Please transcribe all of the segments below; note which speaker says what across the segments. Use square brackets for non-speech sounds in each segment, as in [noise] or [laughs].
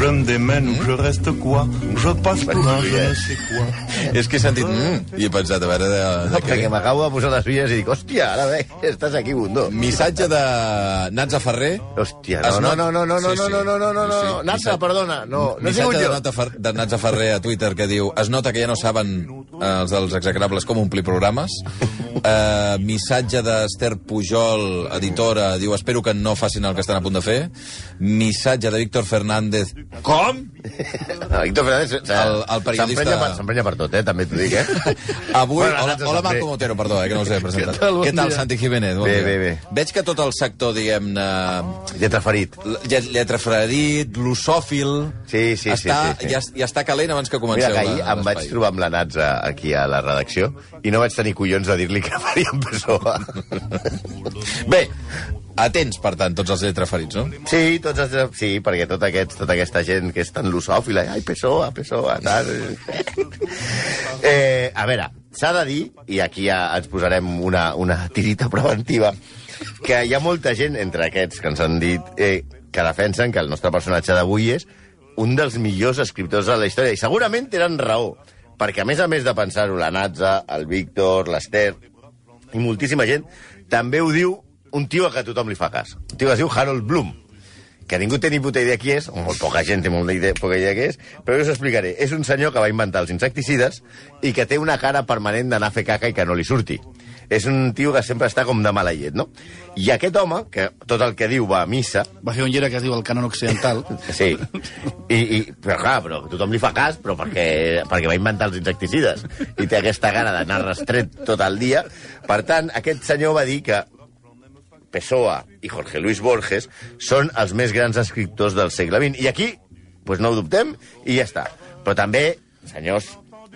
Speaker 1: Je me démène ou je reste quoi Je passe pour un je ne sais quoi. [laughs]
Speaker 2: És que he sentit... Mm, I he pensat, a veure... De, de
Speaker 3: No,
Speaker 2: què
Speaker 3: perquè m'acabo de posar les vies i dic, hòstia, ara bé, [laughs] estàs aquí, bundó.
Speaker 2: Missatge de Natza Ferrer.
Speaker 3: Hòstia, no, no, no, no, no,
Speaker 2: Sí,
Speaker 3: no,
Speaker 2: sí.
Speaker 3: no, no, no, no, no,
Speaker 2: Sí.
Speaker 3: Natza, perdona, no, no he
Speaker 2: Missatge
Speaker 3: sigut
Speaker 2: de,
Speaker 3: jo.
Speaker 2: Nata Fer, de Natza Ferrer a Twitter que diu es nota que ja no saben eh, els dels execrables com omplir programes. Uh, [laughs] missatge d'Ester Pujol, editora, diu espero que no facin el que estan a punt de fer. Missatge de Víctor Fernández. Com?
Speaker 3: No, Víctor Fernández
Speaker 2: El- el periodista-
Speaker 3: s'emprenya per, per tot, eh, també t'ho dic, eh? [laughs]
Speaker 2: Avui,
Speaker 3: Bueno,
Speaker 2: hola, hola. Marco Motero, perdó, eh, que no us he [laughs] presentat.
Speaker 3: Què tal? Bon
Speaker 2: Què tal. Santi Jiménez? Bon
Speaker 3: Bé,
Speaker 2: dia.
Speaker 3: bé, bé.
Speaker 2: Veig que tot el sector, diguem-ne,
Speaker 3: Lletra ferit.
Speaker 2: llet- lletra fredit, glosòfil...
Speaker 3: Sí, sí, sí,
Speaker 2: està,
Speaker 3: sí, sí.
Speaker 2: Ja, ja està calent abans que
Speaker 3: Mira
Speaker 2: comenceu
Speaker 3: que ahir em vaig trobar amb la Natza aquí a la redacció i no vaig tenir collons de dir-li que [laughs] faríem PSOE.
Speaker 2: Bé, atents, per tant, tots els lletraferits, no?
Speaker 3: Sí, tots els, sí, perquè tot aquest, tota aquesta gent que és tan lusòfila, ai, PSOE, PSOE, tal... [laughs] eh, a veure, s'ha de dir, i aquí ja ens posarem una, una tirita preventiva, que hi ha molta gent entre aquests que ens han dit eh, que defensen que el nostre personatge d'avui és un dels millors escriptors de la història. I segurament tenen raó, perquè a més a més de pensar-ho, la Natza, el Víctor, l'Ester i moltíssima gent, també ho diu un tio a que tothom li fa cas. Un tio que es diu Harold Bloom, que ningú té ni puta idea qui és, o molt poca gent té molta idea, poca idea qui és, però jo us explicaré. És un senyor que va inventar els insecticides i que té una cara permanent d'anar a fer caca i que no li surti. És un tio que sempre està com de mala llet, no? I aquest home, que tot el que diu va a missa,
Speaker 4: Va fer un llibre que es diu El cànon occidental. [laughs]
Speaker 3: Sí. I, i, però clar, però tothom li fa cas, però perquè, perquè va inventar els insecticides i té aquesta gana d'anar restret tot el dia. Per tant, aquest senyor va dir que Pessoa i Jorge Luis Borges són els més grans escriptors del segle XX. I aquí, pues no ho dubtem, i ja està. Però també, senyors,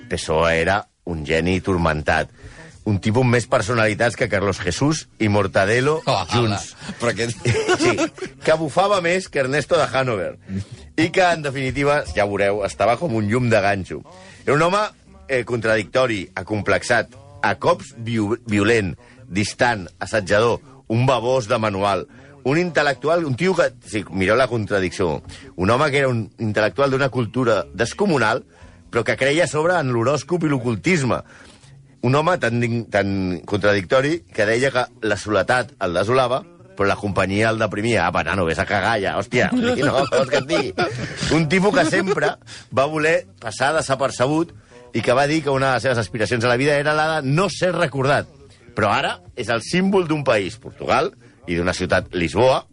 Speaker 3: Pessoa era un geni tormentat. Un tipus amb més personalitats que Carlos Jesús i Mortadelo
Speaker 2: Oh,
Speaker 3: junts.
Speaker 2: ala, però aquest... [laughs]
Speaker 3: Sí, que bufava més que Ernesto de Hanover. I que, en definitiva, ja veureu, estava com un llum de ganxo. Era un home eh, contradictori, acomplexat, a cops violent, distant, assetjador, un babós de manual, un intel·lectual, un tio que... Sí, mireu la contradicció. Un home que era un intel·lectual d'una cultura descomunal, però que creia sobre en l'horòscop i l'ocultisme. Un home tan, tan contradictori que deia que la soledat el desolava, però la companyia el deprimia. Apa, nano, vés a cagar ja, hòstia. [laughs] No, vols que et digui? Un tipus que sempre va voler passar desapercebut i que va dir que una de les seves aspiracions a la vida era la de no ser recordat. Però ara és el símbol d'un país, Portugal, i d'una ciutat, Lisboa,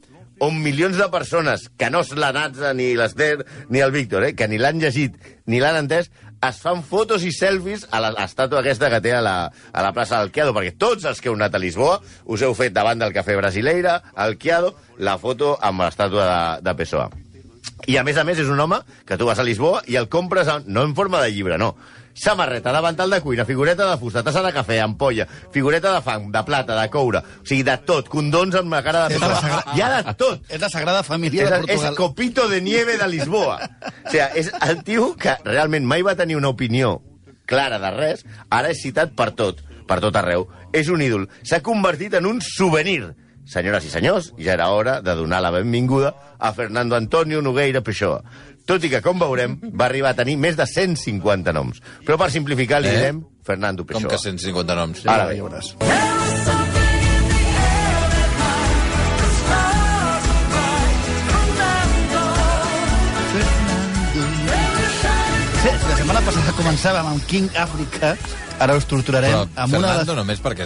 Speaker 3: on milions de persones, que no és la Natza, ni l'Ester, ni el Víctor, eh, que ni l'han llegit ni l'han entès, es fan fotos i selfies a l'estàtua aquesta que té a la, a la plaça del Quiado, perquè tots els que heu anat a Lisboa us heu fet davant del Cafè Brasileira, al Quiado, la foto amb l'estàtua de, de Pessoa. I a més a més és un home que tu vas a Lisboa i el compres en, no en forma de llibre, no. Samarreta, davantal de cuina, figureta de fusta, tassa de cafè, ampolla, figureta de fang, de plata, de coure, o sigui, de tot, condons amb la cara de Pessoa.
Speaker 4: Sagrada-
Speaker 3: Hi ha de tot.
Speaker 4: És la Sagrada Família
Speaker 3: És,
Speaker 4: de
Speaker 3: el- és
Speaker 4: Portugal.
Speaker 3: copito de nieve de Lisboa. O sigui, és el tio que realment mai va tenir una opinió clara de res, ara és citat per tot, per tot arreu. És un ídol. S'ha convertit en un souvenir. Senyores i senyors, ja era hora de donar la benvinguda a Fernando Antonio Nogueira Peixoa. Tot i que, com veurem, va arribar a tenir més de 150 noms. Però per simplificar li
Speaker 2: Eh?
Speaker 3: direm Fernando
Speaker 2: Com
Speaker 3: Peixoa.
Speaker 2: que 150 noms?
Speaker 3: Ara.
Speaker 4: Ja veuràs. La setmana passada començàvem amb King Africa, ara us torturarem
Speaker 2: Però
Speaker 4: amb una de
Speaker 2: Fernando
Speaker 4: les...
Speaker 2: només perquè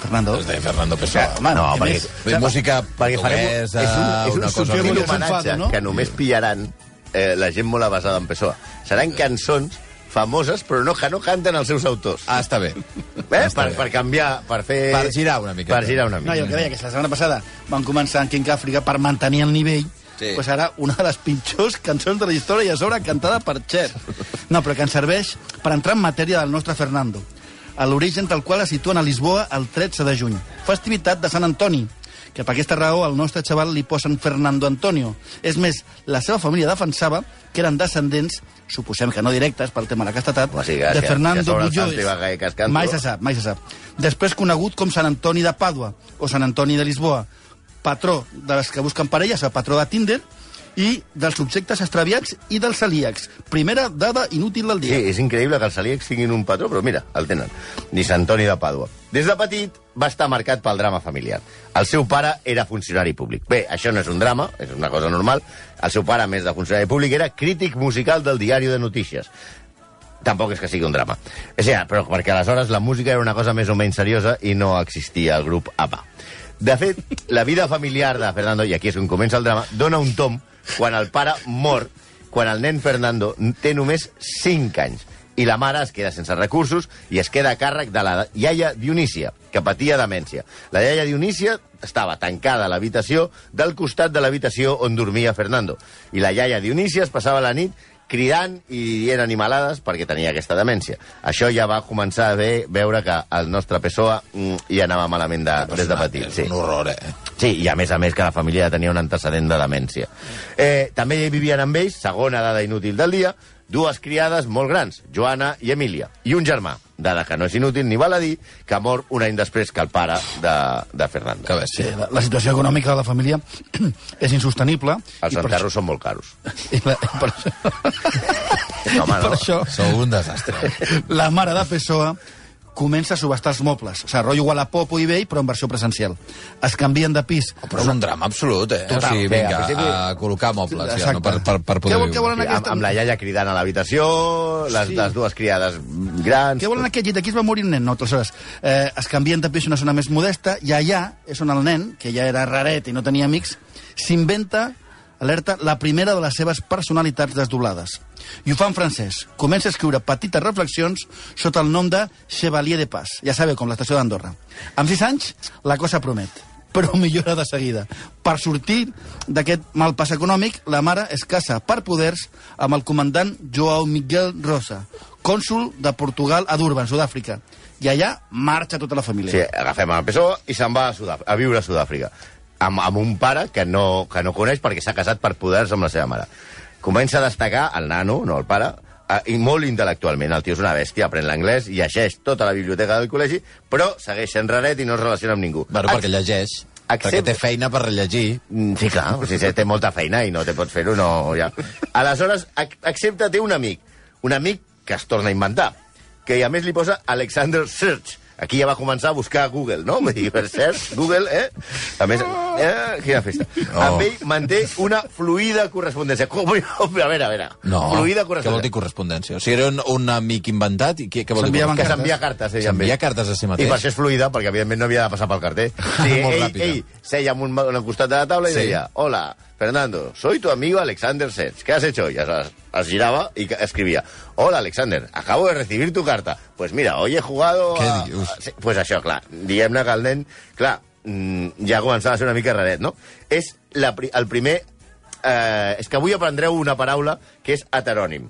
Speaker 4: Fernando.
Speaker 2: es deia Fernando Pessoa.
Speaker 4: Home,
Speaker 3: No,
Speaker 4: què
Speaker 3: perquè-
Speaker 4: més?
Speaker 2: Bé, música
Speaker 3: Perquè farem,
Speaker 2: portuguesa,
Speaker 3: és un, és un
Speaker 2: una cosa...
Speaker 3: subtil
Speaker 4: Emilio
Speaker 3: homenatge
Speaker 4: no?
Speaker 3: que només pillaran eh, la gent molt basada en Pessoa. Seran cançons famoses, però no, que no canten els seus autors.
Speaker 2: Ah, està bé.
Speaker 3: Eh?
Speaker 2: Està
Speaker 3: Per,
Speaker 2: bé.
Speaker 3: per canviar, per fer...
Speaker 2: Per girar una miqueta.
Speaker 3: Per girar una
Speaker 4: No,
Speaker 3: mica.
Speaker 4: i el que deia, que la setmana passada van començar en King Africa per mantenir el nivell
Speaker 2: Sí.
Speaker 4: pues ara una de les pitjors cançons de la història i a sobre cantada per Cher. No, però que ens serveix per entrar en matèria del nostre Fernando, a l'origen del qual es situen a Lisboa el 13 de juny. Festivitat de Sant Antoni, que per aquesta raó al nostre xaval li posen Fernando Antonio. És més, la seva família defensava que eren descendents, suposem que no directes pel tema de la castetat,
Speaker 3: O sigui,
Speaker 4: de Fernando
Speaker 3: cascando.
Speaker 4: Mai se sap, mai se sap. Després conegut com Sant Antoni de Pàdua o Sant Antoni de Lisboa, patró de les que busquen parelles, el patró de Tinder, i dels subjectes extraviats i dels celíacs. Primera dada inútil del
Speaker 3: Sí,
Speaker 4: dia.
Speaker 3: és increïble que els celíacs tinguin un patró, però mira, el tenen. Ni Sant Antoni de Pàdua. Des de petit va estar marcat pel drama familiar. El seu pare era funcionari públic. Bé, això no és un drama, és una cosa normal. El seu pare, més de funcionari públic, era crític musical del diari de notícies. Tampoc és que sigui un drama. O sigui, però perquè aleshores la música era una cosa més o menys seriosa i no existia el grup APA. De fet, la vida familiar de Fernando, i aquí és on comença el drama, dona un tom quan el pare mor, quan el nen Fernando té només 5 anys i la mare es queda sense recursos i es queda a càrrec de la iaia Dionísia, que patia demència. La iaia Dionísia estava tancada a l'habitació del costat de l'habitació on dormia Fernando. I la iaia Dionísia es passava la nit cridant i dient animalades perquè tenia aquesta demència. Això ja va començar a ve, veure que el nostre PSOE mm, ja anava malament de, des de petit.
Speaker 2: És un horror, eh?
Speaker 3: Sí, i a més a més que la família tenia un antecedent de demència. Eh, també hi vivien amb ells, segona dada inútil del dia, dues criades molt grans, Joana i Emília, i un germà, dada que no és inútil ni val a dir, que mor un any després que el pare de, de Fernando.
Speaker 2: Que bé,
Speaker 4: Sí, la, la situació econòmica de la família [clears throat] és insostenible.
Speaker 3: Els enterros són molt caros.
Speaker 4: això- [laughs] I, la, i per això,
Speaker 3: Home,
Speaker 4: i per
Speaker 3: no?
Speaker 4: això
Speaker 2: Sou un desastre.
Speaker 4: la mare de Pessoa comença a subestar els mobles. O sigui, rotllo Wallapop o eBay, però en versió presencial. Es canvien de pis.
Speaker 2: Però és un drama absolut, eh?
Speaker 4: Total.
Speaker 2: O sigui, vinga,
Speaker 3: al principi-
Speaker 2: a col·locar mobles, ja,
Speaker 4: Exacte.
Speaker 2: no? Per, per, per poder
Speaker 4: Què vol- què
Speaker 2: viure.
Speaker 4: volen
Speaker 3: Sí,
Speaker 4: aquesta-
Speaker 3: amb, amb la iaia cridant a l'habitació, les,
Speaker 4: Sí.
Speaker 3: les dues criades grans...
Speaker 4: Què volen aquest llit? Aquí es va morir un nen, no? Aleshores, eh, es canvien de pis a una zona més modesta i allà és on el nen, que ja era raret i no tenia amics, s'inventa, alerta, la primera de les seves personalitats desdoblades. I ho fa en francès. Comença a escriure petites reflexions sota el nom de Chevalier de Paz. Ja sabeu, com l'estació d'Andorra. Amb sis anys, la cosa promet però millora de seguida. Per sortir d'aquest mal pas econòmic, la mare es casa per poders amb el comandant Joao Miguel Rosa, cònsul de Portugal a Durban, Sud-àfrica. I allà marxa tota la família.
Speaker 3: Sí, agafem el PSOE i se'n va a, Sudàf a viure a Sud-àfrica. Amb, amb un pare que no, que no coneix perquè s'ha casat per poders amb la seva mare. Comença a destacar el nano, no el pare, eh, i molt intel·lectualment. El tio és una bèstia, aprèn l'anglès, llegeix tota la biblioteca del col·legi, però segueix sent raret i no es relaciona amb ningú.
Speaker 2: Bueno, perquè llegeix,
Speaker 3: Accept-
Speaker 2: perquè té feina per rellegir.
Speaker 3: Mm, Sí, clar, o sigui, té molta feina i no te pots fer-ho, no, ja. Aleshores, ac accepta, té un amic, un amic que es torna a inventar, que a més li posa Alexander Search. Aquí ja va començar a buscar a Google, no? [laughs] Dir, per Search, Google, eh? A més, eh? Quina festa.
Speaker 2: Oh.
Speaker 3: Amb ell manté una fluida correspondència. [laughs] Com, a veure, a veure.
Speaker 2: No,
Speaker 3: Fluida
Speaker 2: què vol dir
Speaker 3: correspondència.
Speaker 2: correspondència? O sigui, era un, un amic inventat i què, què vol dir?
Speaker 4: S'enviaven
Speaker 3: Que s'envia cartes, ell amb ell.
Speaker 2: S'envia cartes a si mateix.
Speaker 3: I per això és fluida, perquè evidentment no havia de passar pel carter. [laughs] Sí,
Speaker 2: Molt
Speaker 3: ell,
Speaker 2: ràpida.
Speaker 3: ell seia en un, en un costat de la taula i
Speaker 2: Sí.
Speaker 3: deia, hola, Fernando, soy tu amigo Alexander Sets. ¿Qué has hecho? Y es, es giraba y escribia, hola Alexander, acabo de recibir tu carta. Pues mira, hoy he jugado...
Speaker 2: Què
Speaker 3: a...
Speaker 2: dius?
Speaker 3: Sí, pues això, clar, diguem-ne que el nen, clar, mm, ja començava a ser una mica raret, no? És la, pri- el primer... Eh, és que avui aprendreu una paraula que és heterònim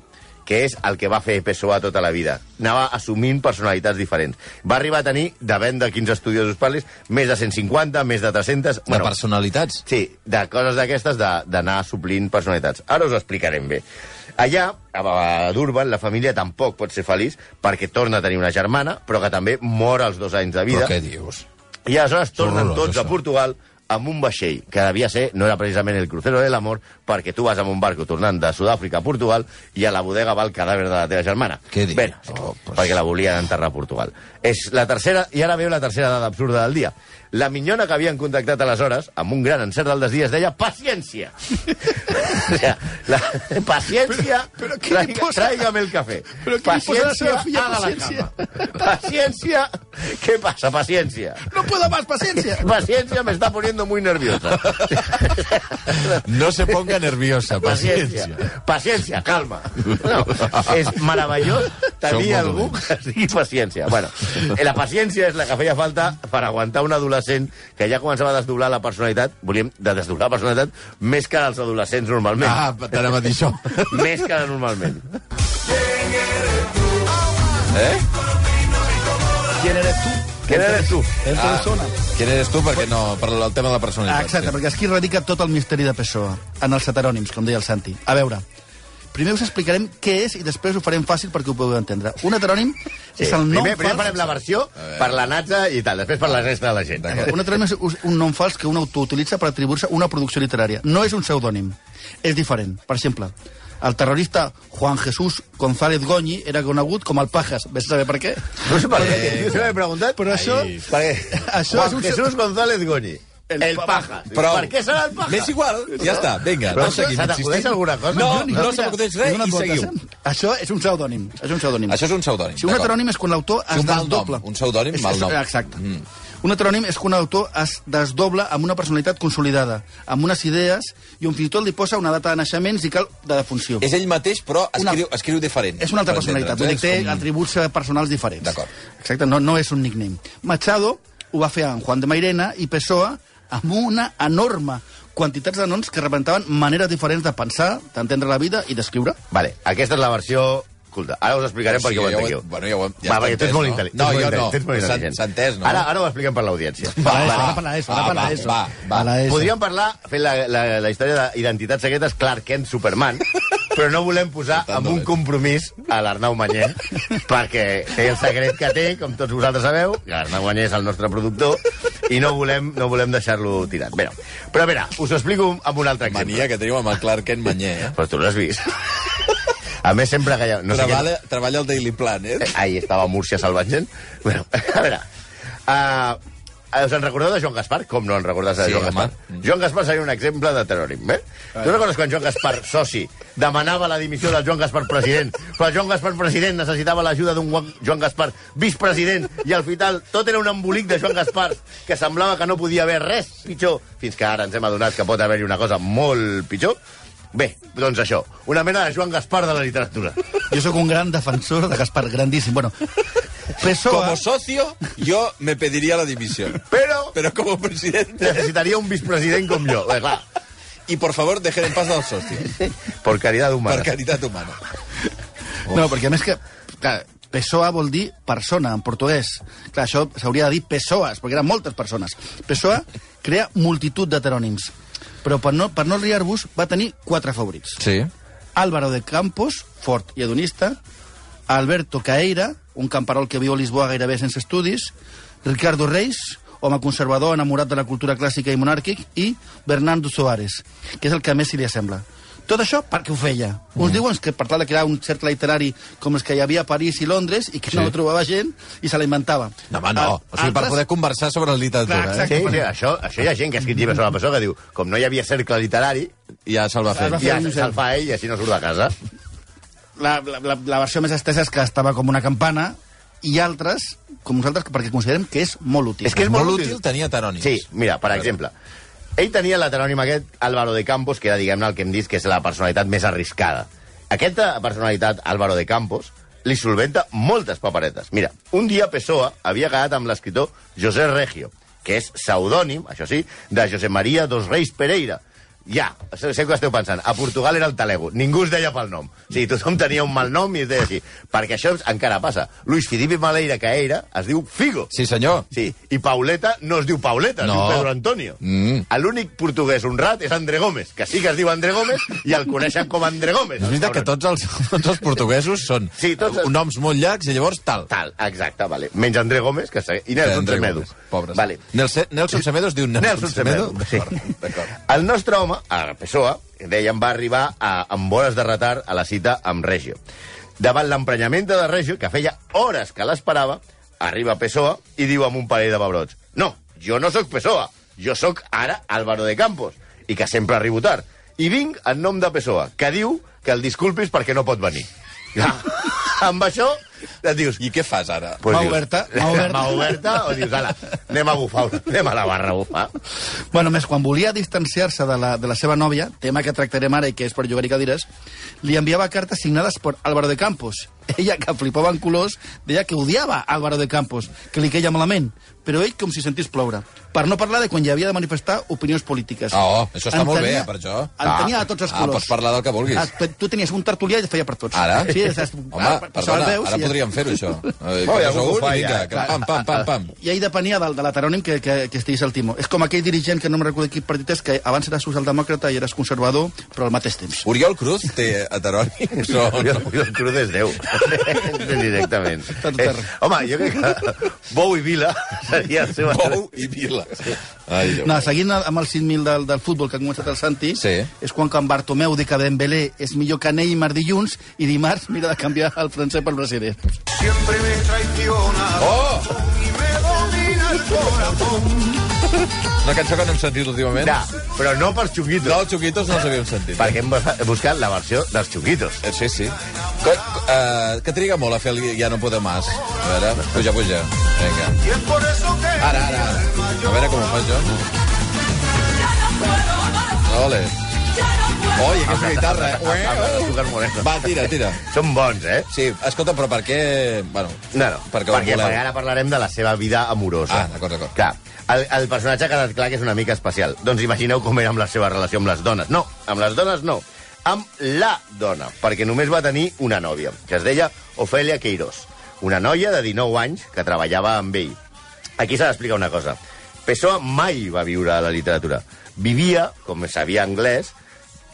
Speaker 3: que és el que va fer PSOE tota la vida. Anava assumint personalitats diferents. Va arribar a tenir, de quins estudiosos parlis, més de 150, més de 300...
Speaker 2: De personalitats?
Speaker 3: Sí, de coses d'aquestes d'anar suplint personalitats. Ara us ho explicarem bé. Allà, a Durban, la família tampoc pot ser feliç perquè torna a tenir una germana, però que també mor als dos anys de vida.
Speaker 2: Però què dius?
Speaker 3: I aleshores tornen
Speaker 2: horrorós,
Speaker 3: tots a. Portugal amb un vaixell, que devia ser, no era precisament el crucero de l'amor, perquè tu vas amb un barco tornant de Sud-àfrica a Portugal i a la bodega va el cadàver de la teva germana.
Speaker 2: Què dius?
Speaker 3: Bé,
Speaker 2: Oh, pues-
Speaker 3: perquè la volien enterrar a Portugal. És la tercera, i ara veu la tercera dada absurda del dia. La minyona que havien contactat aleshores, amb un gran encert del desig, es deia paciència. [laughs] o sea, la, paciència,
Speaker 4: Però- però què
Speaker 3: traiga-
Speaker 4: posa?
Speaker 3: tráigame el café.
Speaker 4: Però què
Speaker 3: Paciència,
Speaker 4: filla,
Speaker 3: haga la
Speaker 4: paciència?
Speaker 3: cama. Paciència, ¿qué pasa, paciència?
Speaker 4: No puedo más, paciencia. [laughs]
Speaker 3: Paciencia me está poniendo muy nerviosa.
Speaker 2: No se ponga nerviosa,
Speaker 3: Paciencia.
Speaker 2: paciencia.
Speaker 3: Paciencia, calma. No, és meravellós tenir algú que digui paciència. Bueno, la paciència és la que feia falta per aguantar una adolescència adolescent que ja començava a desdoblar la personalitat, volíem de desdoblar la personalitat, més que els adolescents normalment.
Speaker 2: Ah, t'anava a dir això. [laughs]
Speaker 3: Més que normalment.
Speaker 2: Eh?
Speaker 4: ¿Quién eres tú?
Speaker 3: Què eres tu?
Speaker 4: En persona.
Speaker 2: Quin eres tu? Perquè no, per el tema de la
Speaker 4: Ah,
Speaker 2: personalitat.
Speaker 4: exacte, perquè aquí radica tot el misteri de Pessoa, en els heterònims, com deia el Santi. A veure, primer us explicarem què és i després ho farem fàcil perquè ho pugueu entendre. Un heterònim
Speaker 3: Sí.
Speaker 4: és el nom
Speaker 3: primer, primer
Speaker 4: fals...
Speaker 3: farem la versió per la Natza i tal, després per la resta de la gent.
Speaker 4: Un heterònim és un nom fals que un autor utilitza per atribuir-se una producció literària. No és un pseudònim. És diferent. Per exemple, el terrorista Juan Jesús González Goñi era conegut com el Pajas. Ves a saber per què?
Speaker 3: No sé per què, jo se m'he preguntat.
Speaker 4: Però això...
Speaker 3: Per què?
Speaker 4: Això
Speaker 3: Juan
Speaker 4: és un-
Speaker 3: Jesús González Goñi.
Speaker 4: El
Speaker 3: El,
Speaker 4: pa-
Speaker 3: paja.
Speaker 2: Però-
Speaker 3: Per què serà el paja?
Speaker 2: M'és igual, ja està, vinga,
Speaker 3: Però
Speaker 2: no seguim
Speaker 3: se t'acudeix alguna cosa?
Speaker 2: No, no
Speaker 4: Mira,
Speaker 2: se m'acudeix
Speaker 4: he
Speaker 2: res i seguiu.
Speaker 4: Això és un pseudònim. És un pseudònim.
Speaker 2: Això és un pseudònim.
Speaker 4: Si un heterònim és quan l'autor es desdobla.
Speaker 2: un pseudònim, mal nom.
Speaker 4: Exacte. Mm. Un heterònim és quan l'autor es desdobla amb una personalitat consolidada, amb unes idees, i on fins i tot li posa una data de naixements i cal de defunció.
Speaker 2: És ell mateix, però
Speaker 4: Una-
Speaker 2: escriu, escriu diferent.
Speaker 4: És una altra
Speaker 2: per
Speaker 4: personalitat, vull dir, té
Speaker 2: com-
Speaker 4: atributs eh, personals diferents.
Speaker 2: D'acord.
Speaker 4: Exacte, no, no és un nickname. Machado ho va fer amb Juan de Mairena i Pessoa amb una enorme quantitat de noms que representaven maneres diferents de pensar, d'entendre la vida i d'escriure.
Speaker 3: Vale, aquesta és la versió culta. Ara us explicarem
Speaker 2: O
Speaker 3: per què ho
Speaker 2: ja ho
Speaker 3: entengueu.
Speaker 2: bueno, ja ho hem- ja
Speaker 3: Va, perquè tu
Speaker 2: entès,
Speaker 3: ets molt
Speaker 2: no?
Speaker 3: intel·ligent.
Speaker 2: No,
Speaker 3: molt
Speaker 2: jo no.
Speaker 3: tu ets molt
Speaker 2: S'ha-
Speaker 3: intel·ligent.
Speaker 2: s'ha entès, no?
Speaker 3: Ara, ara ho expliquem per l'audiència.
Speaker 4: Para
Speaker 3: Va,
Speaker 4: eso,
Speaker 3: va.
Speaker 2: va,
Speaker 4: para
Speaker 2: va,
Speaker 4: eso.
Speaker 2: va, va.
Speaker 4: Para eso.
Speaker 3: Podríem parlar, fent la, la, la història d'identitats secretes Clark Kent Superman, [laughs] però no volem posar amb un compromís a l'Arnau Manyer, perquè té el secret que té, com tots vosaltres sabeu, que l'Arnau Manyer és el nostre productor, i no volem, no volem deixar-lo tirat. Bé, però a veure, us ho explico amb un altre exemple.
Speaker 2: Mania que teniu amb el Clark Kent Manyer, eh?
Speaker 3: Però tu l'has vist. [laughs] A més, sempre que hi ha... No sé què-
Speaker 2: treballa, treballa al Daily Planet.
Speaker 3: Eh, Ahí estava Múrcia salvant gent. Bueno, [laughs] a veure... Uh, us en recordeu de Joan Gaspar? Com no en recordes de
Speaker 2: Sí,
Speaker 3: Joan
Speaker 2: home.
Speaker 3: Gaspar? Joan Gaspar seria un exemple de terrorisme, eh? Tu recordes quan Joan Gaspar, soci, demanava la dimissió del Joan Gaspar president, però el Joan Gaspar president necessitava l'ajuda d'un Joan Gaspar vicepresident, i al final tot era un embolic de Joan Gaspar que semblava que no podia haver res pitjor, fins que ara ens hem adonat que pot haver-hi una cosa molt pitjor. Bé, doncs això, una mena de Joan Gaspar de la literatura.
Speaker 4: Jo sóc un gran defensor de Gaspar, grandíssim. Bueno, Pessoa...
Speaker 2: Como socio, yo me pediría la dimisión.
Speaker 3: Però
Speaker 2: Pero como presidente...
Speaker 3: necessitaria un vicepresident com jo. Bé, clar,
Speaker 2: Y por favor, dejen en paz al socio.
Speaker 3: por caridad humana.
Speaker 2: Per caritat humana.
Speaker 4: No, perquè a més que... Clar, Pessoa vol dir persona, en portuguès. Clar, això s'hauria de dir Pessoas, perquè eren moltes persones. Pessoa crea multitud d'heterònims. Però per no, per no liar-vos, va tenir quatre favorits.
Speaker 2: Sí.
Speaker 4: Álvaro de Campos, fort i hedonista, Alberto Caeira, un camperol que viu a Lisboa gairebé sense estudis, Ricardo Reis, home conservador enamorat de la cultura clàssica i monàrquic, i Bernardo Soares, que és el que més se li assembla. Tot això perquè ho feia. Uns diuen que per tal de crear un cercle literari com els que hi havia a París i Londres i que no trobava gent i se la inventava.
Speaker 2: No, home, no.
Speaker 4: A-
Speaker 2: O sigui, per
Speaker 4: altres-
Speaker 2: poder conversar sobre literatura,
Speaker 4: Clar,
Speaker 2: eh?
Speaker 3: Sí, sí, això, això hi ha gent que ha escrit llibres sobre la persona que diu com no hi havia cercle literari,
Speaker 2: Ja se'l va fer.
Speaker 3: ja se'l fa ell i així no surt de casa.
Speaker 4: la, la, la, la versió més estesa és que estava com una campana i altres, com nosaltres, perquè considerem que és molt útil.
Speaker 3: És que és
Speaker 2: molt
Speaker 3: molt
Speaker 2: útil
Speaker 3: útil.
Speaker 2: tenir heterònims.
Speaker 3: Sí, mira, per exemple, ell tenia l'heterònim aquest, Álvaro de Campos, que era, diguem-ne, el que hem dit que és la personalitat més arriscada. Aquesta personalitat, Álvaro de Campos, li solventa moltes paperetes. Mira, un dia Pessoa havia quedat amb l'escriptor José Regio, que és pseudònim, això sí, de José María dos Reis Pereira. Ja, sé què esteu pensant. A Portugal era el talego. Ningú es deia pel nom. O sigui, tothom tenia un mal nom i es deia així. Perquè això encara passa. Luis Filipe Maleira Caeira es diu Figo.
Speaker 2: Sí, senyor.
Speaker 3: Sí, i Pauleta no es diu Pauleta, es
Speaker 2: No.
Speaker 3: diu Pedro Antonio.
Speaker 2: Mm.
Speaker 3: L'únic portuguès honrat és André Gómez, que sí que es diu André Gómez i el coneixen com André Gómez.
Speaker 2: És veritat que tots els, tots els portuguesos són
Speaker 3: Sí, tots els-
Speaker 2: noms molt llargs i llavors tal.
Speaker 3: Tal, exacte, vale. Menys André Gómez, que segueix... I Nelson
Speaker 2: André
Speaker 3: Semedo.
Speaker 2: Gómez, Pobres.
Speaker 3: Vale.
Speaker 2: Nelson, Nelson Semedo es diu Nelson,
Speaker 3: Nelson Semedo. Sí.
Speaker 2: D'acord.
Speaker 3: El nostre home, a Pessoa, dèiem, va arribar a, amb hores de retard a la cita amb Regio. Davant l'emprenyament de Regio, que feia hores que l'esperava, arriba Pessoa i diu amb un parell de pebrots no, jo no sóc Pessoa, jo sóc ara Álvaro de Campos, i que sempre arribo tard. I vinc en nom de Pessoa, que diu que el disculpis perquè no pot venir. Ja. [laughs] amb això et dius...
Speaker 2: I què fas ara?
Speaker 3: Pues
Speaker 4: Mà
Speaker 3: dius,
Speaker 4: oberta, [laughs] mà oberta.
Speaker 3: Mà oberta, o dius, ala, anem a bufar, anem a la barra a bufar.
Speaker 4: Bueno, més, quan volia distanciar-se de, la, de la seva nòvia, tema que tractarem ara i que és per llogar-hi cadires, li enviava cartes signades per Álvaro de Campos. [laughs] Ella, que flipava en colors, deia que odiava Álvaro de Campos, que li queia malament, però ell com si sentís ploure. Per no parlar de quan hi havia de manifestar opinions polítiques.
Speaker 2: Oh, això està
Speaker 4: En
Speaker 2: molt bé,
Speaker 4: tenia-
Speaker 2: eh, per això.
Speaker 4: En tenia a tots els
Speaker 2: Ah,
Speaker 4: colors.
Speaker 2: pots parlar del que vulguis.
Speaker 4: Ah, tu tenies un tertulià i et feia per tots.
Speaker 2: Ara?
Speaker 4: Sí, saps?
Speaker 2: Home,
Speaker 4: Ara,
Speaker 2: perdona,
Speaker 4: veus
Speaker 2: ara
Speaker 4: i-
Speaker 2: podríem fer-ho, això. Eh,
Speaker 3: Oh, ja
Speaker 2: un
Speaker 3: fa,
Speaker 2: vinga,
Speaker 3: ja.
Speaker 2: pam, pam, pam, pam.
Speaker 4: I ell depenia del, de l'heterònim que, que, que estigués al timó. És com aquell dirigent que no me'n recordo quin partit és, que abans eres socialdemòcrata i eres conservador, però al mateix temps.
Speaker 2: Oriol Cruz té heterònims [laughs] no?
Speaker 3: El Cruz és Déu. [laughs] Directament. Eh, home, jo crec que Bou i Vila seria el seu...
Speaker 2: Bou i Vila. Ai, Déu.
Speaker 4: No, seguint amb el 5.000 del, del futbol que ha començat el Santi,
Speaker 2: Sí.
Speaker 4: és quan Can Bartomeu diu que Dembélé és millor que Neymar dilluns i dimarts mira de canviar el francès pel brasiler.
Speaker 1: Siempre me traiciona
Speaker 2: Oh!
Speaker 1: y me domina el corazón.
Speaker 2: Una cançó que no hem sentit últimament.
Speaker 3: Ja, però no per Xunguitos.
Speaker 2: No, els Xuquitos no els havíem sentit.
Speaker 3: Perquè hem bus- buscat la versió dels Xunguitos.
Speaker 2: Eh, Sí, sí. Que, uh, que triga molt a fer el Ja no puedo más. A veure, puja, puja. Vinga. Ara, ara, ara. A veure com ho faig jo. Ole. Oi, aquesta guitarra, eh? Va, tira, tira.
Speaker 3: Són bons, eh?
Speaker 2: Sí, escolta, però per què... Bueno,
Speaker 3: No, no,
Speaker 2: perquè,
Speaker 3: perquè, perquè ara parlarem de la seva vida amorosa.
Speaker 2: Ah, d'acord, d'acord.
Speaker 3: Clar, el, el personatge ha quedat clar que és una mica especial. Doncs imagineu com era amb la seva relació amb les dones. No, amb les dones no. Amb la dona, perquè només va tenir una nòvia, que es deia Ofèlia Queirós. Una noia de 19 anys que treballava amb ell. Aquí s'ha d'explicar una cosa. Pessoa mai va viure a la literatura. Vivia, com sabia anglès,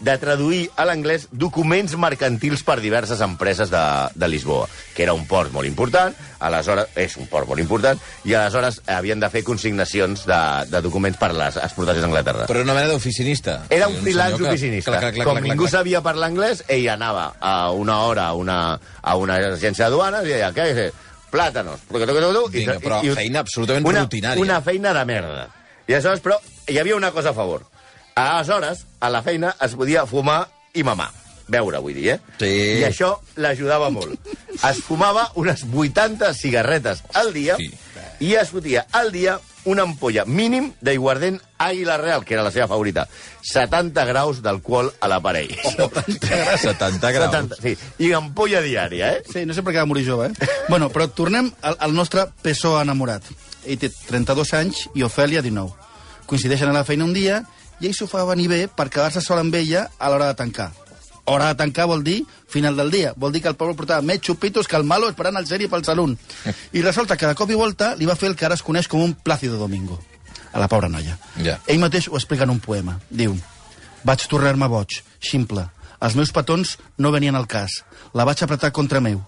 Speaker 3: de traduir a l'anglès documents mercantils per diverses empreses de, de Lisboa, que era un port molt important, aleshores és un port molt important, i aleshores havien de fer consignacions de, de documents per les exportacions a Anglaterra.
Speaker 2: Però una mena d'oficinista.
Speaker 3: Era un
Speaker 2: sigui,
Speaker 3: freelance
Speaker 2: que-
Speaker 3: oficinista.
Speaker 2: Clar, clar, clar,
Speaker 3: Com ningú
Speaker 2: clar.
Speaker 3: sabia parlar anglès, ell anava a una hora a una, a una agència de duanes i deia, què és? Plàtanos.
Speaker 2: Vinga, però feina absolutament
Speaker 3: una,
Speaker 2: rutinària.
Speaker 3: Una feina de merda. I aleshores, però, hi havia una cosa a favor. Aleshores, a la feina es podia fumar i mamar. Veure, vull dir, eh?
Speaker 2: Sí.
Speaker 3: I això l'ajudava molt. Es fumava unes 80 cigarretes al dia
Speaker 2: Sí.
Speaker 3: i es fotia al dia una ampolla mínim d'aiguardent Àguila Real, que era la seva favorita. 70 graus d'alcohol a l'aparell.
Speaker 2: 70 graus.
Speaker 3: 70, sí. I ampolla diària, eh?
Speaker 4: Sí, no sé per què va morir jove, eh? bueno, però tornem al, al nostre Pessoa enamorat. Ell té 32 anys i Ofèlia 19. Coincideixen a la feina un dia i ell s'ho fa venir bé per quedar-se sol amb ella a l'hora de tancar. Hora de tancar vol dir final del dia. Vol dir que el poble portava més xupitos que el malo esperant el sèrie pel salón. [laughs] I resulta que de cop i volta li va fer el que ara es coneix com un Plácido Domingo. A la pobra noia.
Speaker 2: Ja.
Speaker 4: Ell mateix ho explica en un poema. Diu, vaig tornar-me boig, ximple. Els meus petons no venien al cas. La vaig apretar contra meu.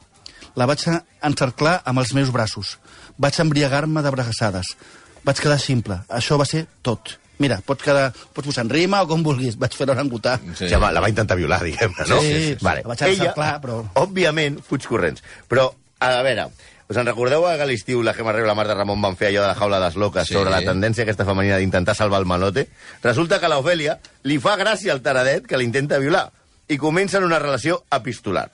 Speaker 4: La vaig encerclar amb els meus braços. Vaig embriagar-me de braçades. Vaig quedar simple. Això va ser tot. Mira, pots, quedar, pots posar en rima o com vulguis. Vaig fer l'orangutà.
Speaker 2: Sí.
Speaker 3: Ja, va, la va intentar violar, diguem-ne, no?
Speaker 4: Sí, sí, sí.
Speaker 3: Vale.
Speaker 4: La vaig
Speaker 3: Ella,
Speaker 4: encerclar, però-
Speaker 3: òbviament, fuig corrents. Però, a veure, us en recordeu a l'estiu la Gemma Reu i la Marta Ramon van fer allò de la jaula de les loques
Speaker 2: Sí.
Speaker 3: sí. sobre la tendència aquesta femenina d'intentar salvar el malote? Resulta que a l'Ofèlia li fa gràcia al taradet que l'intenta violar i comencen una relació epistolar.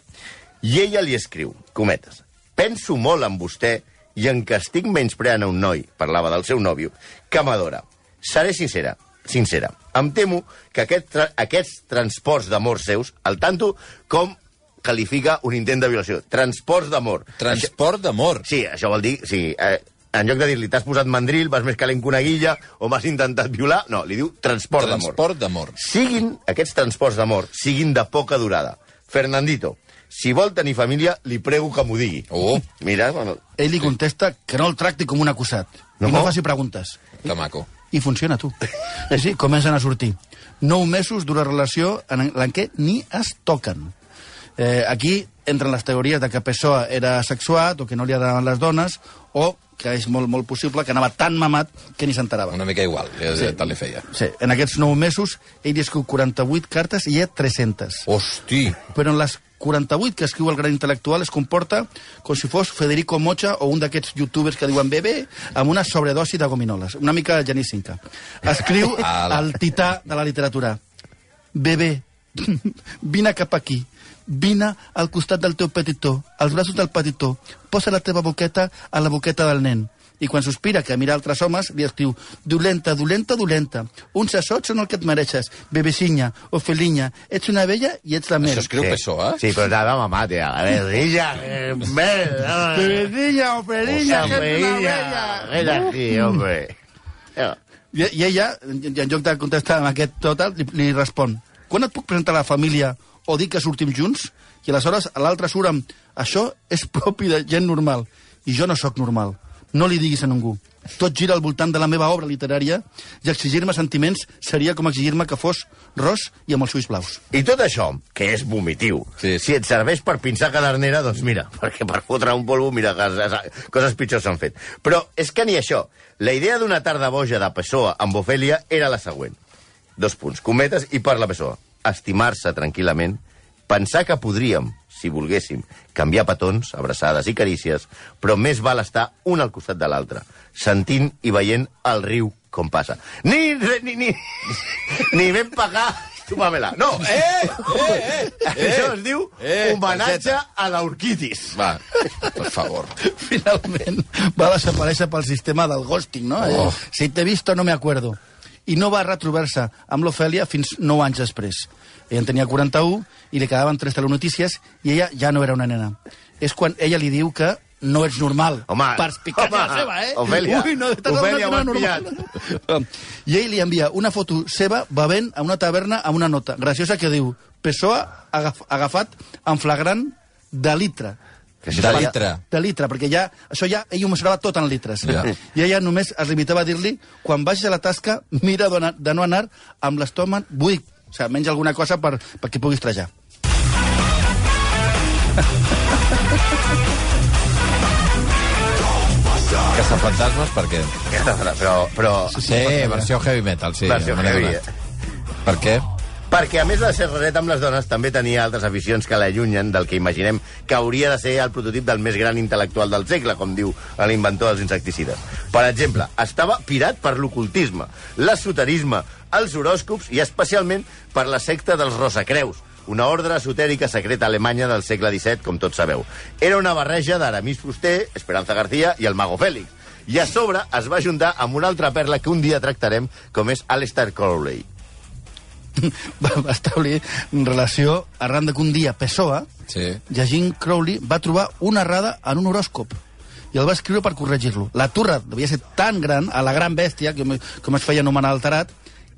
Speaker 3: I ella li escriu, cometes, penso molt en vostè i en que estic menyspreant a un noi, parlava del seu nòvio, que m'adora. Seré sincera, sincera. Em temo que aquest tra aquests transports d'amor seus, al tanto com qualifica un intent de violació. Transports d'amor.
Speaker 2: Transport d'amor.
Speaker 3: Sí, això vol dir... Sí, eh, en lloc de dir-li t'has posat mandril, vas més calent que una guilla, o m'has intentat violar, no, li diu transport d'amor.
Speaker 2: Transport d'amor.
Speaker 3: Siguin, aquests transports d'amor, siguin de poca durada. Fernandito, si vol tenir família, li prego que m'ho digui.
Speaker 2: Oh.
Speaker 3: Mira, bueno,
Speaker 4: Ell li contesta que no el tracti com un acusat.
Speaker 3: No?
Speaker 4: I no faci preguntes.
Speaker 2: Que maco.
Speaker 4: I funciona, tu. I sí, comencen a sortir. Nou mesos d'una relació en la què ni es toquen. Eh, aquí entren les teories de que Pessoa era sexuat o que no li agradaven les dones o que és molt, molt possible que anava tan mamat que ni s'enterava.
Speaker 2: Una mica igual, ja,
Speaker 4: Sí.
Speaker 2: sí. tal li feia.
Speaker 4: Sí, en aquests nou mesos ell escriu 48 cartes i hi ha 300.
Speaker 2: Hosti!
Speaker 4: Però en les 48 que escriu el gran intel·lectual es comporta com si fos Federico Mocha o un d'aquests youtubers que diuen bebé amb una sobredosi de gominoles. Una mica Genís Cinca. Escriu [laughs] el tità de la literatura. Bebé, [laughs] vine cap aquí. Vine al costat del teu petitó, als braços del petitó. Posa la teva boqueta a la boqueta del nen. I quan sospira que mira altres homes, li escriu dolenta, dolenta, dolenta. Uns assots són el que et mereixes. Bebecinya, Ofelinya, ets una vella i ets la mel.
Speaker 2: Això escriu PSOE?
Speaker 3: Sí, però nada, mamá, tía. A ver, ella, [laughs] eh, ah,
Speaker 4: Bebecinya, Ofelinya, que ets una vella.
Speaker 3: ven aquí, hombre.
Speaker 4: I, I ella, en, en lloc de contestar amb aquest total, li, li respon quan et puc presentar a la família o dir que sortim junts? I aleshores l'altre surt amb això és propi de gent normal. I jo no sóc normal. No li diguis a ningú. Tot gira al voltant de la meva obra literària i exigir-me sentiments seria com exigir-me que fos ros i amb els ulls blaus.
Speaker 3: I tot això, que és vomitiu,
Speaker 2: Sí.
Speaker 3: si et serveix per pinçar cadernera, doncs mira, [laughs] perquè per fotre un polvo, mira, coses, coses pitjors s'han fet. Però és que ni això. La idea d'una tarda boja de Pessoa amb Ofèlia era la següent. Dos punts, cometes i per la Pessoa. Estimar-se tranquil·lament, pensar que podríem, si volguéssim, canviar petons, abraçades i carícies, però més val estar un al costat de l'altre, sentint i veient el riu com passa. Ni, ni, ni, [laughs] ni ben pagar Túpamela. No!
Speaker 2: Eh, eh, eh, [laughs]
Speaker 3: Això es diu
Speaker 2: eh,
Speaker 3: homenatge a l'orquitis.
Speaker 2: Va, per favor. [laughs]
Speaker 4: Finalment va desaparèixer pel sistema del ghosting, no?
Speaker 2: Oh.
Speaker 4: Eh, si te he visto, no me acuerdo. I no va retrobar-se amb l'Ofèlia fins 9 anys després. Ella en tenia 41 i li quedaven tres telenotícies i ella ja no era una nena. És quan ella li diu que no ets normal.
Speaker 3: Home,
Speaker 4: Perspicàcia
Speaker 3: home,
Speaker 4: seva, eh?
Speaker 3: Ofèlia,
Speaker 4: Ui, no, t'has
Speaker 3: Ofèlia, ho has
Speaker 4: normal. [laughs] I ell li envia una foto seva bevent a una taverna amb una nota graciosa que diu Pessoa agaf agafat en flagrant de litre.
Speaker 3: Que
Speaker 2: De
Speaker 3: seria-
Speaker 2: litre.
Speaker 4: De litre, perquè ja, això ja, ell ho mesurava tot en litres.
Speaker 2: Ja.
Speaker 4: I ella només es limitava a dir-li, quan vagis a la tasca, mira de no anar amb l'estómac buit. O sigui, menja alguna cosa per, perquè puguis trajar.
Speaker 2: Caçafantasmes, per què?
Speaker 3: Però, però...
Speaker 2: Sí, versió heavy metal, sí.
Speaker 3: Versió heavy.
Speaker 2: Per què?
Speaker 3: Perquè, a més de ser raret amb les dones, també tenia altres aficions que l'allunyen del que imaginem que hauria de ser el prototip del més gran intel·lectual del segle, com diu l'inventor dels insecticides. Per exemple, estava pirat per l'ocultisme, l'esoterisme, els horòscops i especialment per la secta dels Rosacreus, una ordre esotèrica secreta alemanya del segle XVII, com tots sabeu. Era una barreja d'Aramis Fuster, Esperanza García i el Mago Fèlix. I a sobre es va juntar amb una altra perla que un dia tractarem, com és Alistair Crowley. [laughs]
Speaker 4: Va, establir relació arran de que un dia Pessoa,
Speaker 2: Sí.
Speaker 4: llegint Crowley, va trobar una errada en un horòscop i el va escriure per corregir-lo. La turra devia ser tan gran, a la gran bèstia, com, com es feia anomenar alterat,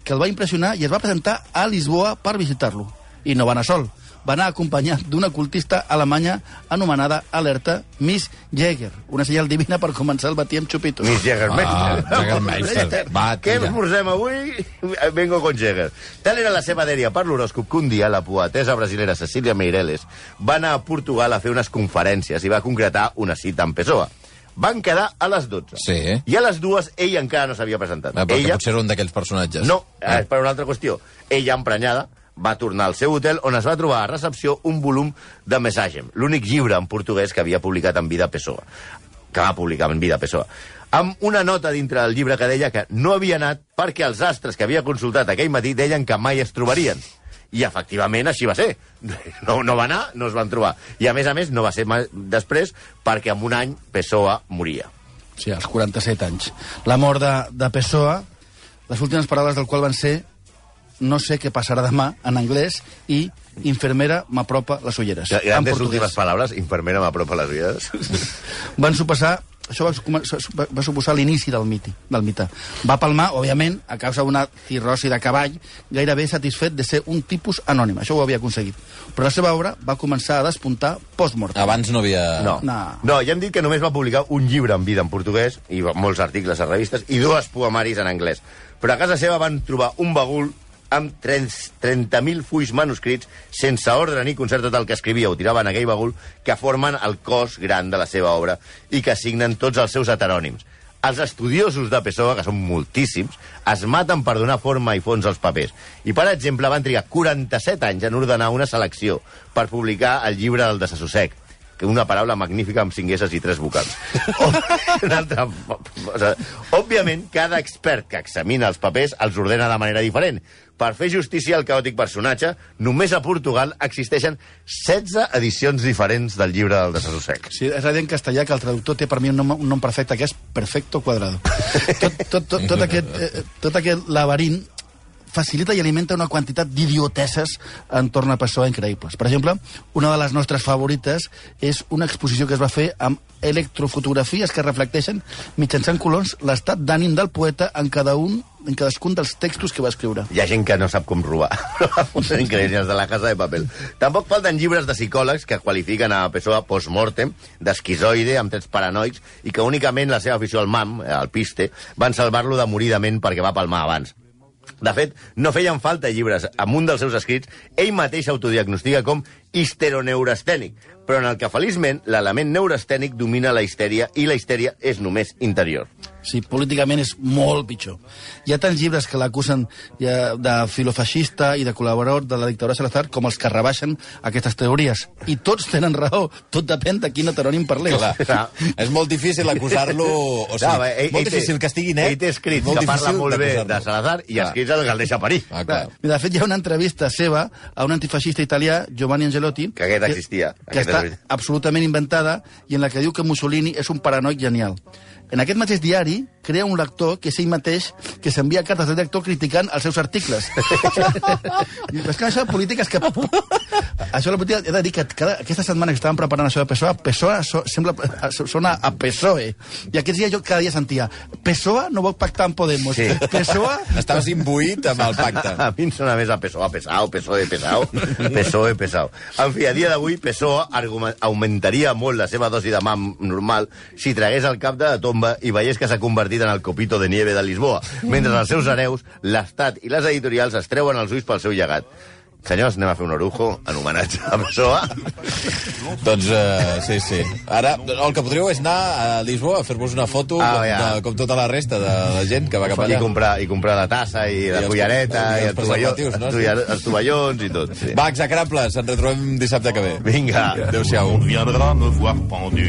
Speaker 4: que el va impressionar i es va presentar a Lisboa per visitar-lo. I no va anar sol. Va anar acompanyat d'una cultista alemanya anomenada Alerta Miss Jäger, una senyal divina per començar el matí amb xupitos.
Speaker 3: Miss Jägermeister.
Speaker 2: Ah, Jägermeister. Va,
Speaker 3: Què esmorzem avui? Vengo con Jäger. Tal era la seva dèria per l'horòscop que un dia la poetesa brasilera Cecília Meireles va anar a Portugal a fer unes conferències i va concretar una cita amb Pessoa. Van quedar a les 12.
Speaker 2: Sí.
Speaker 3: I a les dues ell encara no s'havia presentat.
Speaker 2: Ah, perquè
Speaker 3: ella...
Speaker 2: potser era un d'aquells personatges.
Speaker 3: No,
Speaker 2: Ah.
Speaker 3: és per una altra qüestió. Ella, emprenyada, va tornar al seu hotel on es va trobar a recepció un volum de Messagem, l'únic llibre en portuguès que havia publicat en vida Pessoa, que va publicar en vida Pessoa, amb una nota dintre del llibre que deia que no havia anat perquè els astres que havia consultat aquell matí deien que mai es trobarien. I efectivament així va ser. [laughs] No, no va anar, no es van trobar. I a més a més no va ser ma- després perquè en un any Pessoa moria.
Speaker 4: Sí, als 47 anys. La mort de, de Pessoa, les últimes paraules del qual van ser no sé què passarà demà, en anglès, i infermera m'apropa les ulleres. en
Speaker 3: Grandes
Speaker 4: portuguès.
Speaker 3: últimes paraules, infermera m'apropa les vides. [laughs]
Speaker 4: Van suposar això va, va, va suposar l'inici del miti, del mite. Va palmar, òbviament, a causa d'una cirrosi de cavall, gairebé satisfet de ser un tipus anònim. Això ho havia aconseguit. Però la seva obra va començar a despuntar post-mort.
Speaker 2: Abans no havia...
Speaker 3: No.
Speaker 4: No.
Speaker 3: no, ja hem dit que només va publicar un llibre en vida en portuguès, i molts articles a revistes, i dos poemaris en anglès. Però a casa seva van trobar un bagul amb 30.000 fulls manuscrits, sense ordre ni concert, tot el que escrivia ho tirava en aquell bagul, que formen el cos gran de la seva obra i que signen tots els seus heterònims. Els estudiosos de Pessoa, que són moltíssims, es maten per donar forma i fons als papers. I, per exemple, van trigar 47 anys en ordenar una selecció per publicar el llibre del desassossec. Que una paraula magnífica amb cinc esses i tres vocals. [laughs] Altra, o sigui, òbviament, cada expert que examina els papers els ordena de manera diferent. Per fer justícia al caòtic personatge, només a Portugal existeixen 16 edicions diferents del llibre del desassossec.
Speaker 4: Sí, és a dir en castellà que el traductor té per mi un nom, un nom perfecte, que és perfecto quadrado. [laughs] Tot, tot, tot, tot, aquest, eh, tot aquest laberint facilita i alimenta una quantitat d'idioteses entorn a PSOE increïbles. Per exemple, una de les nostres favorites és una exposició que es va fer amb electrofotografies que reflecteixen mitjançant colors l'estat d'ànim del poeta en cada un en cadascun dels textos que va escriure.
Speaker 3: Hi ha gent que no sap com robar. [laughs] Són increïbles de la casa de paper. Tampoc falten llibres de psicòlegs que qualifiquen a Pessoa post-mortem d'esquizoide amb trets paranoics i que únicament la seva afició al mam, al piste, van salvar-lo de morir de ment perquè va palmar abans. De fet, no feien falta llibres. Amb un dels seus escrits, ell mateix s'autodiagnostica com histeroneurastènic, però en el que, feliçment, l'element neurastènic domina la histèria i la histèria és només interior.
Speaker 4: Sí, políticament és molt pitjor. Hi ha tants llibres que l'acusen ja, de filofeixista i de col·laborador de la dictadura Salazar com els que rebaixen aquestes teories. I tots tenen raó. Tot depèn de quin heterònim parlés.
Speaker 2: Clar. [laughs]
Speaker 3: Clar.
Speaker 2: És molt difícil acusar-lo... O [laughs] sigui,
Speaker 3: Clar, eh, ell-
Speaker 2: molt
Speaker 3: ell té-
Speaker 2: difícil que estigui net.
Speaker 3: Ell té escrits
Speaker 2: molt
Speaker 3: que parla
Speaker 2: difícil
Speaker 3: molt bé de Salazar i
Speaker 2: Clar.
Speaker 3: escrits el que el deixa parir.
Speaker 2: Ah, clar.
Speaker 4: I de fet hi ha una entrevista seva a un antifeixista italià, Giovanni Angelotti,
Speaker 3: Que aquest existia.
Speaker 4: que
Speaker 3: Aquest
Speaker 4: està absolutament inventada i en la que diu que Mussolini és un paranoic genial. En aquest mateix diari crea un lector que és ell mateix que s'envia cartes del lector criticant els seus articles. [laughs] I és que això de política és que... Això de la política, he de dir que cada, aquesta setmana que estàvem preparant això de PSOE, PSOE so, sembla, sona a PSOE. I aquests dies jo cada dia sentia PSOE no vol pactar amb Podemos.
Speaker 3: Sí.
Speaker 4: PSOE... [laughs]
Speaker 2: Estaves imbuït amb el pacte.
Speaker 3: A mi em sona més a PSOE, pesao, [laughs] PSOE, pesao, PSOE, pesao. En fi, a dia d'avui, PSOE augmentaria molt la seva dosi de mam normal si tragués el cap de la tomba i veiés que s'ha convertit en el copito de nieve de Lisboa, mentre els seus hereus, l'Estat i les editorials es treuen els ulls pel seu llegat. Senyors, anem a fer un orujo en homenatge a PSOE.
Speaker 2: Doncs uh, sí, sí. Ara, el que podríeu és anar a Lisboa a fer-vos una foto
Speaker 3: Ah,
Speaker 2: com,
Speaker 3: ja.
Speaker 2: de, com tota la resta de la gent que va cap
Speaker 3: I
Speaker 2: allà.
Speaker 3: comprar, I comprar la tassa, i la
Speaker 2: els-
Speaker 3: cullereta,
Speaker 2: i
Speaker 3: i,
Speaker 2: els
Speaker 3: el tovalló,
Speaker 2: no?
Speaker 3: els tovalló- els tovallons i tot. Sí.
Speaker 2: Va, execrables, ens retrobem dissabte que ve.
Speaker 3: Vinga.
Speaker 2: Adéu-siau.
Speaker 1: On viendra me voir pendu,